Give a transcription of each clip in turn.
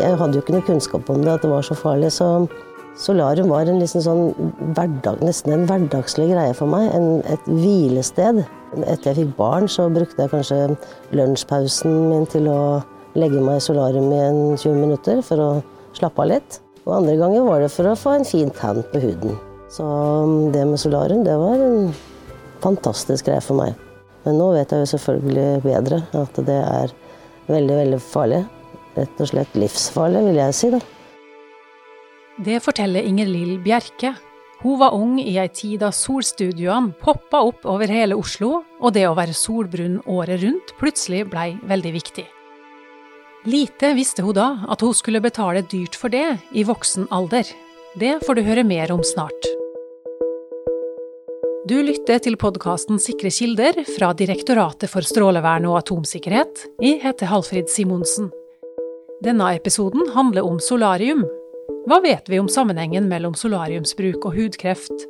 Jeg hadde jo ikke noe kunnskap om det, at det var så farlig. Så solarium var en liksom sånn hverdag, nesten en hverdagslig greie for meg. En, et hvilested. Etter jeg fikk barn, så brukte jeg kanskje lunsjpausen min til å legge meg i solarium i en 20 minutter for å slappe av litt. Og andre ganger var det for å få en fin tan på huden. Så um, det med solarium, det var en fantastisk greie for meg. Men nå vet jeg jo selvfølgelig bedre at det er veldig, veldig farlig. Rett og slett livsfarlig, vil jeg si, da. Det forteller Inger Lill Bjerke. Hun var ung i ei tid da solstudioene poppa opp over hele Oslo, og det å være solbrun året rundt plutselig blei veldig viktig. Lite visste hun da at hun skulle betale dyrt for det i voksen alder. Det får du høre mer om snart. Du lytter til podkasten Sikre kilder fra Direktoratet for strålevern og atomsikkerhet. Jeg heter Halfrid Simonsen. Denne episoden handler om solarium. Hva vet vi om sammenhengen mellom solariumsbruk og hudkreft?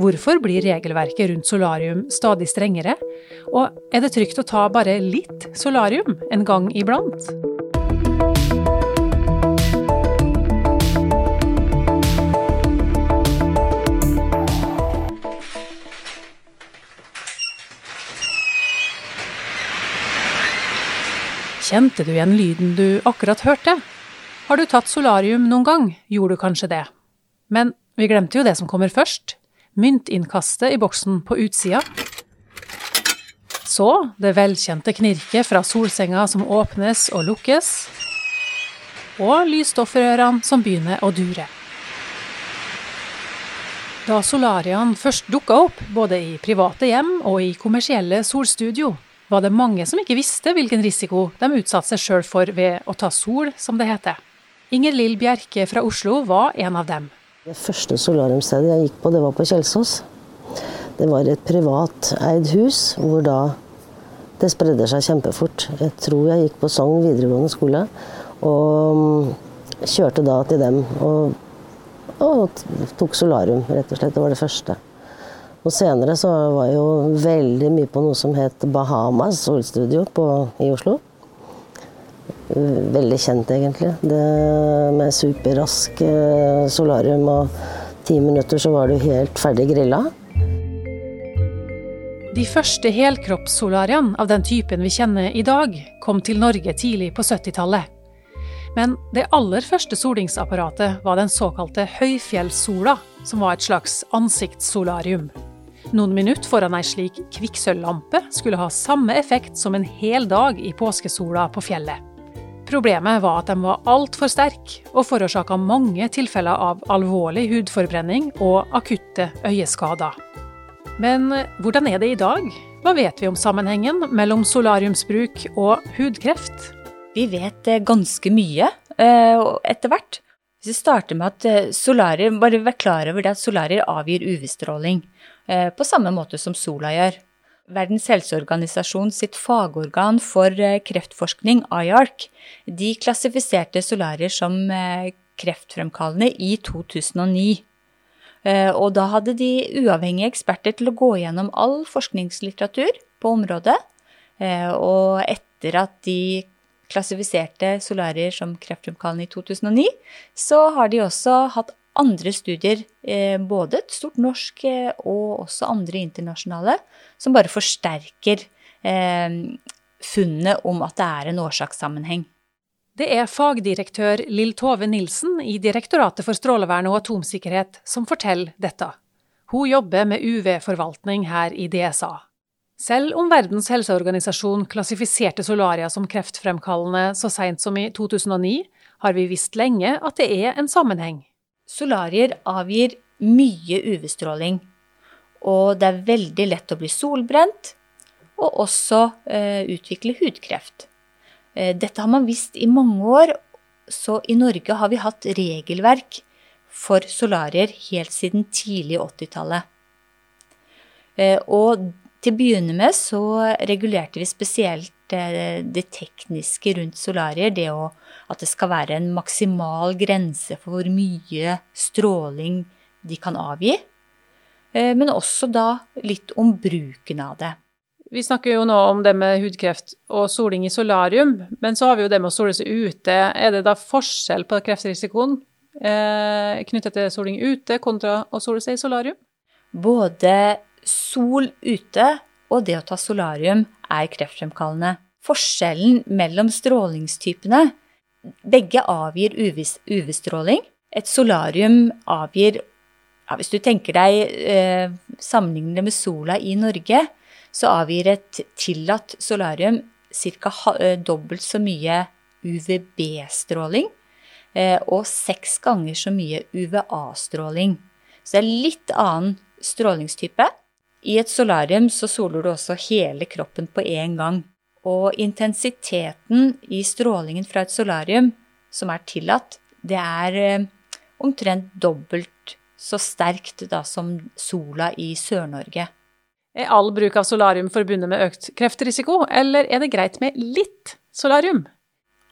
Hvorfor blir regelverket rundt solarium stadig strengere? Og er det trygt å ta bare litt solarium en gang iblant? Kjente du igjen lyden du akkurat hørte? Har du tatt solarium noen gang, gjorde du kanskje det. Men vi glemte jo det som kommer først. Myntinnkastet i boksen på utsida. Så det velkjente knirket fra solsenga som åpnes og lukkes. Og lysstoffrørene som begynner å dure. Da solariene først dukka opp, både i private hjem og i kommersielle solstudio, var det mange som ikke visste hvilken risiko de utsatte seg sjøl for ved å ta sol, som det heter. Inger Lill Bjerke fra Oslo var en av dem. Det første solariumstedet jeg gikk på, det var på Kjelsås. Det var et privateid hus hvor da det spredde seg kjempefort. Jeg tror jeg gikk på Sogn videregående skole og mm, kjørte da til dem og, og tok solarium, rett og slett. Det var det første. Og senere så var jeg jo veldig mye på noe som het Bahamas solstudio på, i Oslo. Veldig kjent, egentlig. Det med superrask eh, solarium og ti minutter så var du helt ferdig grilla. De første helkroppssolariene av den typen vi kjenner i dag, kom til Norge tidlig på 70-tallet. Men det aller første solingsapparatet var den såkalte høyfjellssola, som var et slags ansiktssolarium. Noen minutter foran ei slik kvikksølvlampe skulle ha samme effekt som en hel dag i påskesola på fjellet. Problemet var at de var altfor sterke og forårsaka mange tilfeller av alvorlig hudforbrenning og akutte øyeskader. Men hvordan er det i dag? Hva vet vi om sammenhengen mellom solariumsbruk og hudkreft? Vi vet eh, ganske mye eh, etter hvert. Hvis vi starter med at eh, solarier, bare vær klar over det at solarier avgir UV-stråling. Eh, på samme måte som sola gjør. Verdens helseorganisasjon sitt fagorgan for eh, kreftforskning, IARC, de klassifiserte solarier som eh, kreftfremkallende i 2009. Og da hadde de uavhengige eksperter til å gå gjennom all forskningslitteratur på området. Og etter at de klassifiserte solarier som kreftfremkallende i 2009, så har de også hatt andre studier, eh, både et stort norsk eh, og også andre internasjonale, som bare forsterker eh, funnet om at det er en årsakssammenheng. Det er fagdirektør Lill Tove Nilsen i Direktoratet for strålevern og atomsikkerhet som forteller dette. Hun jobber med UV-forvaltning her i DSA. Selv om Verdens helseorganisasjon klassifiserte solaria som kreftfremkallende så seint som i 2009, har vi visst lenge at det er en sammenheng. Solarier avgir mye UV-stråling, og det er veldig lett å bli solbrent og også eh, utvikle hudkreft. Eh, dette har man visst i mange år, så i Norge har vi hatt regelverk for solarier helt siden tidlig 80-tallet. Eh, og til å begynne med så regulerte vi spesielt det tekniske rundt solarier, det å at det skal være en maksimal grense for hvor mye stråling de kan avgi. Eh, men også da litt om bruken av det. Vi snakker jo nå om det med hudkreft og soling i solarium, men så har vi jo det med å sole seg ute. Er det da forskjell på kreftrisikoen eh, knyttet til soling ute kontra å sole seg i solarium? Både sol ute og det å ta solarium er kreftfremkallende. Forskjellen mellom strålingstypene Begge avgir UV-stråling. Et solarium avgir ja, Hvis du tenker deg eh, sammenligner med sola i Norge, så avgir et tillatt solarium ca. Eh, dobbelt så mye UVB-stråling eh, og seks ganger så mye UVA-stråling. Så det er litt annen strålingstype. I et solarium så soler du også hele kroppen på én gang. Og intensiteten i strålingen fra et solarium som er tillatt, det er eh, omtrent dobbelt så sterkt da som sola i Sør-Norge. Er all bruk av solarium forbundet med økt kreftrisiko, eller er det greit med litt solarium?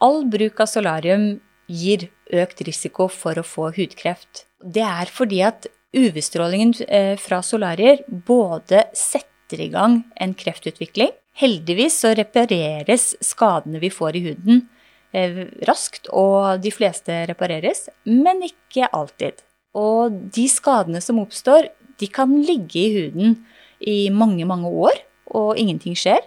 All bruk av solarium gir økt risiko for å få hudkreft. Det er fordi at UV-strålingen eh, fra solarier både setter i gang en kreftutvikling. Heldigvis så repareres skadene vi får i huden eh, raskt, og de fleste repareres, men ikke alltid. Og de skadene som oppstår, de kan ligge i huden i mange, mange år, og ingenting skjer.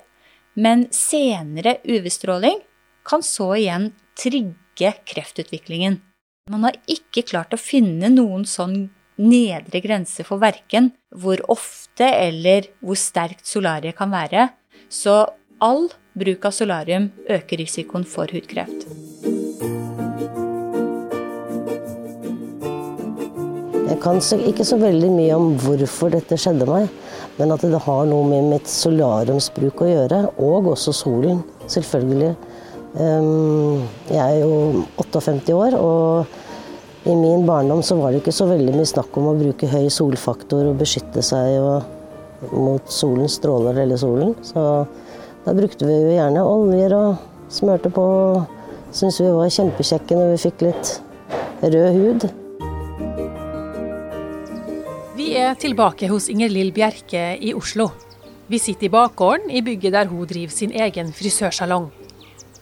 Men senere UV-stråling kan så igjen trigge kreftutviklingen. Man har ikke klart å finne noen sånn nedre grense for verken hvor ofte eller hvor sterkt solariet kan være. Så all bruk av solarium øker risikoen for hudkreft. Jeg kan ikke så veldig mye om hvorfor dette skjedde meg, men at det har noe med mitt solariumsbruk å gjøre, og også solen, selvfølgelig. Ehm, jeg er jo 58 år, og i min barndom så var det ikke så veldig mye snakk om å bruke høy solfaktor og beskytte seg mot solens stråler eller solen. Så da brukte vi jo gjerne oljer og smørte på. Syns vi var kjempekjekke når vi fikk litt rød hud. Vi er tilbake hos Inger Lill Bjerke i Oslo. Vi sitter i bakgården i bygget der hun driver sin egen frisørsalong.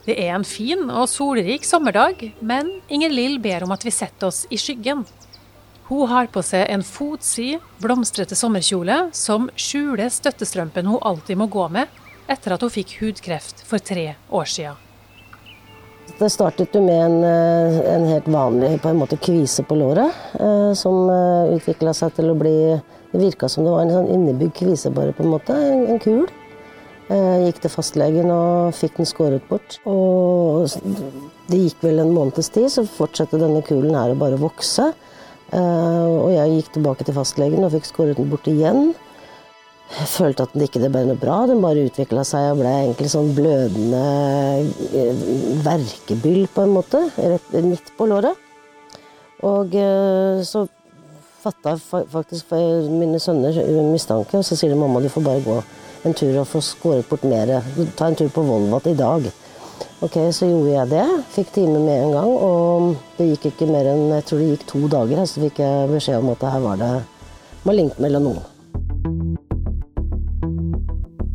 Det er en fin og solrik sommerdag, men Inger Lill ber om at vi setter oss i skyggen. Hun har på seg en fotsid, blomstrete sommerkjole som skjuler støttestrømpen hun alltid må gå med etter at hun fikk hudkreft for tre år siden. Det startet jo med en, eh, en, helt vanlig på en måte kvise på låret, eh, som eh, utvikla seg til å bli Det virka som det var en sånn innebygd kvise, bare på en måte. En, en kul. Jeg gikk til fastlegen og fikk den skåret bort. Og det gikk vel en måneds tid, så fortsatte denne kulen her å bare vokse. Og jeg gikk tilbake til fastlegen og fikk skåret den bort igjen. Jeg følte at det ikke ble noe bra. Den bare utvikla seg og ble egentlig sånn blødende eh, verkebyll, på en måte, rett midt på låret. Og eh, så fatta faktisk mine sønner mistanke, og så sier de mamma du får bare gå en tur og få skåret bort mer. Ta en tur på Volvat i dag. Ok, så gjorde jeg det. Fikk time med en gang. Og det gikk ikke mer enn jeg tror det gikk to dager, så fikk jeg beskjed om at her var det malignt melanom.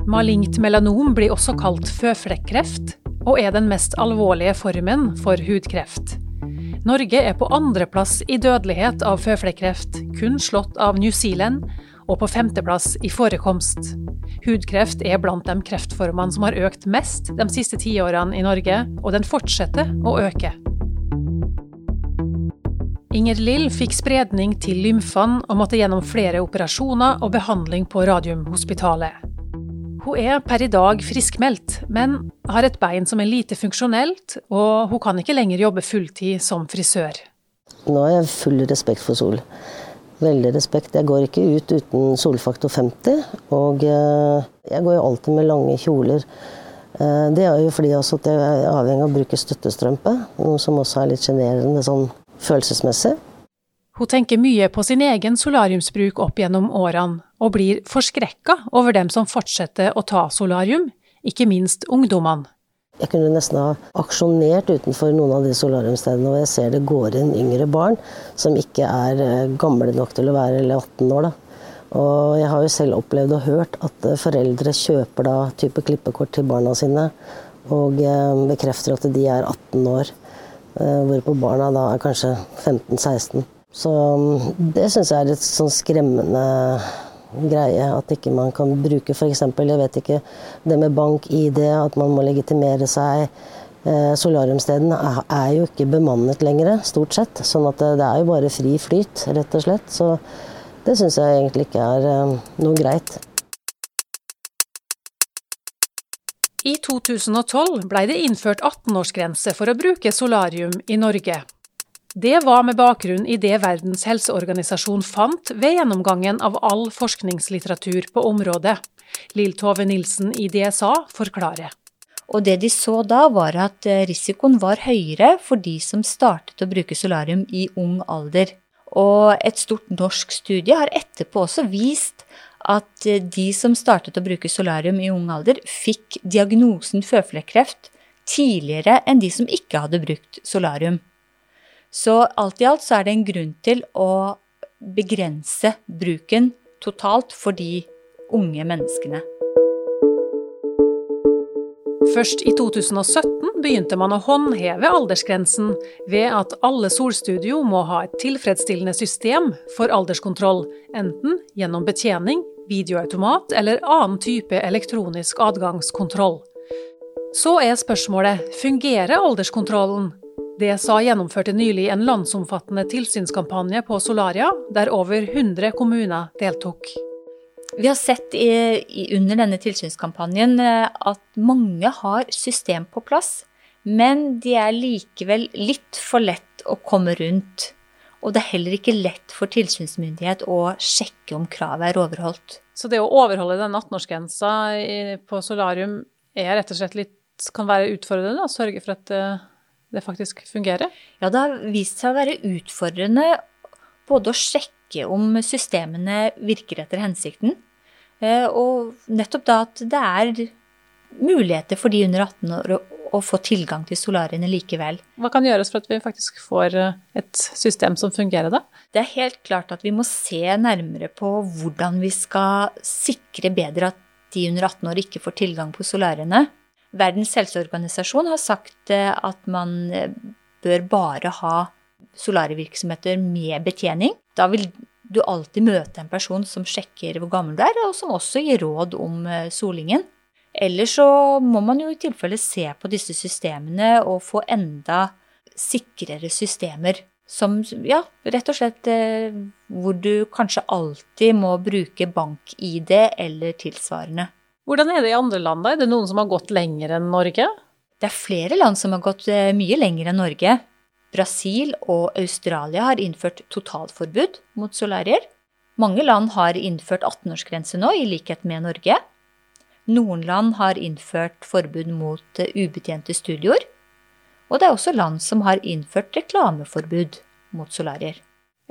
Malignt melanom blir også kalt føflekkreft, og er den mest alvorlige formen for hudkreft. Norge er på andreplass i dødelighet av føflekkreft, kun slått av New Zealand, og på femteplass i forekomst. Hudkreft er blant de kreftformene som har økt mest de siste tiårene i Norge, og den fortsetter å øke. Inger Lill fikk spredning til lymfene og måtte gjennom flere operasjoner og behandling på Radiumhospitalet. Hun er per i dag friskmeldt, men har et bein som er lite funksjonelt, og hun kan ikke lenger jobbe fulltid som frisør. Nå har jeg full respekt for sol. Veldig respekt. Jeg går ikke ut uten solfaktor 50. Og eh, jeg går jo alltid med lange kjoler. Eh, det er jo fordi jeg er avhengig av å bruke støttestrømpe, noe som også er litt sjenerende sånn følelsesmessig. Hun tenker mye på sin egen solariumsbruk opp gjennom årene, og blir forskrekka over dem som fortsetter å ta solarium, ikke minst ungdommene. Jeg kunne nesten ha aksjonert utenfor noen av de solariumstedene, og jeg ser det går inn yngre barn som ikke er eh, gamle nok til å være eller 18 år. Da. Og jeg har jo selv opplevd og hørt at eh, foreldre kjøper da type klippekort til barna sine og eh, bekrefter at de er 18 år. Hvorpå barna da er kanskje 15-16. Så mm, det syns jeg er et sånn skremmende greie. At ikke man kan bruke f.eks. jeg vet ikke, det med bank-ID, at man må legitimere seg. Solariumstedene er jo ikke bemannet lenger, stort sett. Sånn at det er jo bare fri flyt, rett og slett. Så det syns jeg egentlig ikke er noe greit. I 2012 ble det innført 18-årsgrense for å bruke solarium i Norge. Det var med bakgrunn i det Verdens helseorganisasjon fant ved gjennomgangen av all forskningslitteratur på området. Lill Tove Nilsen i DSA forklarer. Og det de så da, var at eh, risikoen var høyere for de som startet å bruke solarium i ung alder. Og et stort norsk studie har etterpå også vist at eh, de som startet å bruke solarium i ung alder, fikk diagnosen føflekkreft tidligere enn de som ikke hadde brukt solarium. Så alt i alt så er det en grunn til å begrense bruken totalt for de unge menneskene. Først i 2017 begynte man å håndheve aldersgrensen ved at alle solstudio må ha et tilfredsstillende system for alderskontroll, enten gjennom betjening videoautomat eller annen type elektronisk adgangskontroll. Så er spørsmålet fungerer alderskontrollen? DSA gjennomførte nylig en landsomfattende tilsynskampanje på Solaria, der over 100 kommuner deltok. Vi har sett i, under denne tilsynskampanjen eh, at mange har system på plass, men de er likevel litt for lett å komme rundt og det er heller ikke lett for tilsynsmyndighet å sjekke om kravet er overholdt. Så det å overholde den 18-årsgrensa på solarium er rett og slett litt, kan være utfordrende? Å sørge for at eh, det faktisk fungerer? Ja, det har vist seg å være utfordrende både å sjekke om systemene virker etter hensikten, eh, og nettopp da at det er muligheter for de under 18 år å få tilgang til solariene likevel. Hva kan gjøres for at vi faktisk får eh, et system som fungerer, da? Det er helt klart at vi må se nærmere på hvordan vi skal sikre bedre at de under 18 år ikke får tilgang på solariene. Verdens helseorganisasjon har sagt eh, at man eh, bør bare ha solarievirksomheter med betjening. Da vil du alltid møte en person som sjekker hvor gammel du er, og som også gir råd om solingen. Eller så må man jo i tilfelle se på disse systemene og få enda sikrere systemer. Som, ja, rett og slett eh, hvor du kanskje alltid må bruke bank-ID eller tilsvarende. Hvordan er det i andre land, da? Er det noen som har gått lenger enn Norge? Det er flere land som har gått eh, mye lenger enn Norge. Brasil og Australia har innført totalforbud mot solarier. Mange land har innført 18-årsgrense nå, i likhet med Norge. Noen land har innført forbud mot eh, ubetjente studioer. Og det er også land som har innført reklameforbud mot solarier.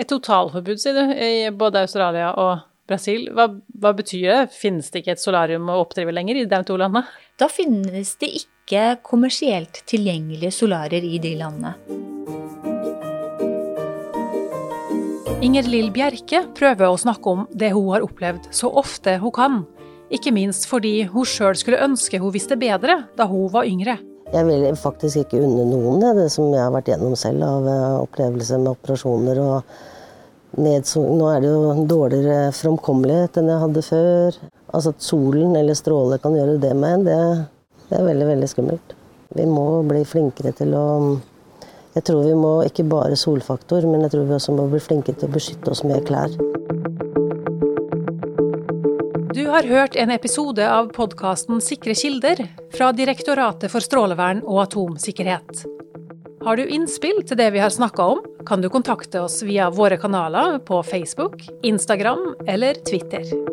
Et totalforbud, sier du, i både Australia og Brasil. Hva, hva, betyr det? Finnes det ikke et solarium å oppdrive lenger i de to landene? Da finnes det ikke kommersielt tilgjengelige solarier i de landene. Inger Lill Bjerke prøver å snakke om det hun har opplevd, så ofte hun kan. Ikke minst fordi hun sjøl skulle ønske hun visste bedre da hun var yngre. Jeg vil faktisk ikke unne noen det, det som jeg har vært gjennom selv av eh, opplevelser med operasjoner og nedsung. Nå er det jo dårligere framkommelighet enn jeg hadde før. Altså at solen eller stråler kan gjøre det med en, det, det er veldig, veldig skummelt. Vi må bli flinkere til å Jeg tror vi må ikke bare solfaktor, men jeg tror vi også må bli flinkere til å beskytte oss med klær. Du har hørt en episode av podkasten Sikre kilder fra Direktoratet for strålevern og atomsikkerhet. Har du innspill til det vi har snakka om, kan du kontakte oss via våre kanaler på Facebook, Instagram eller Twitter.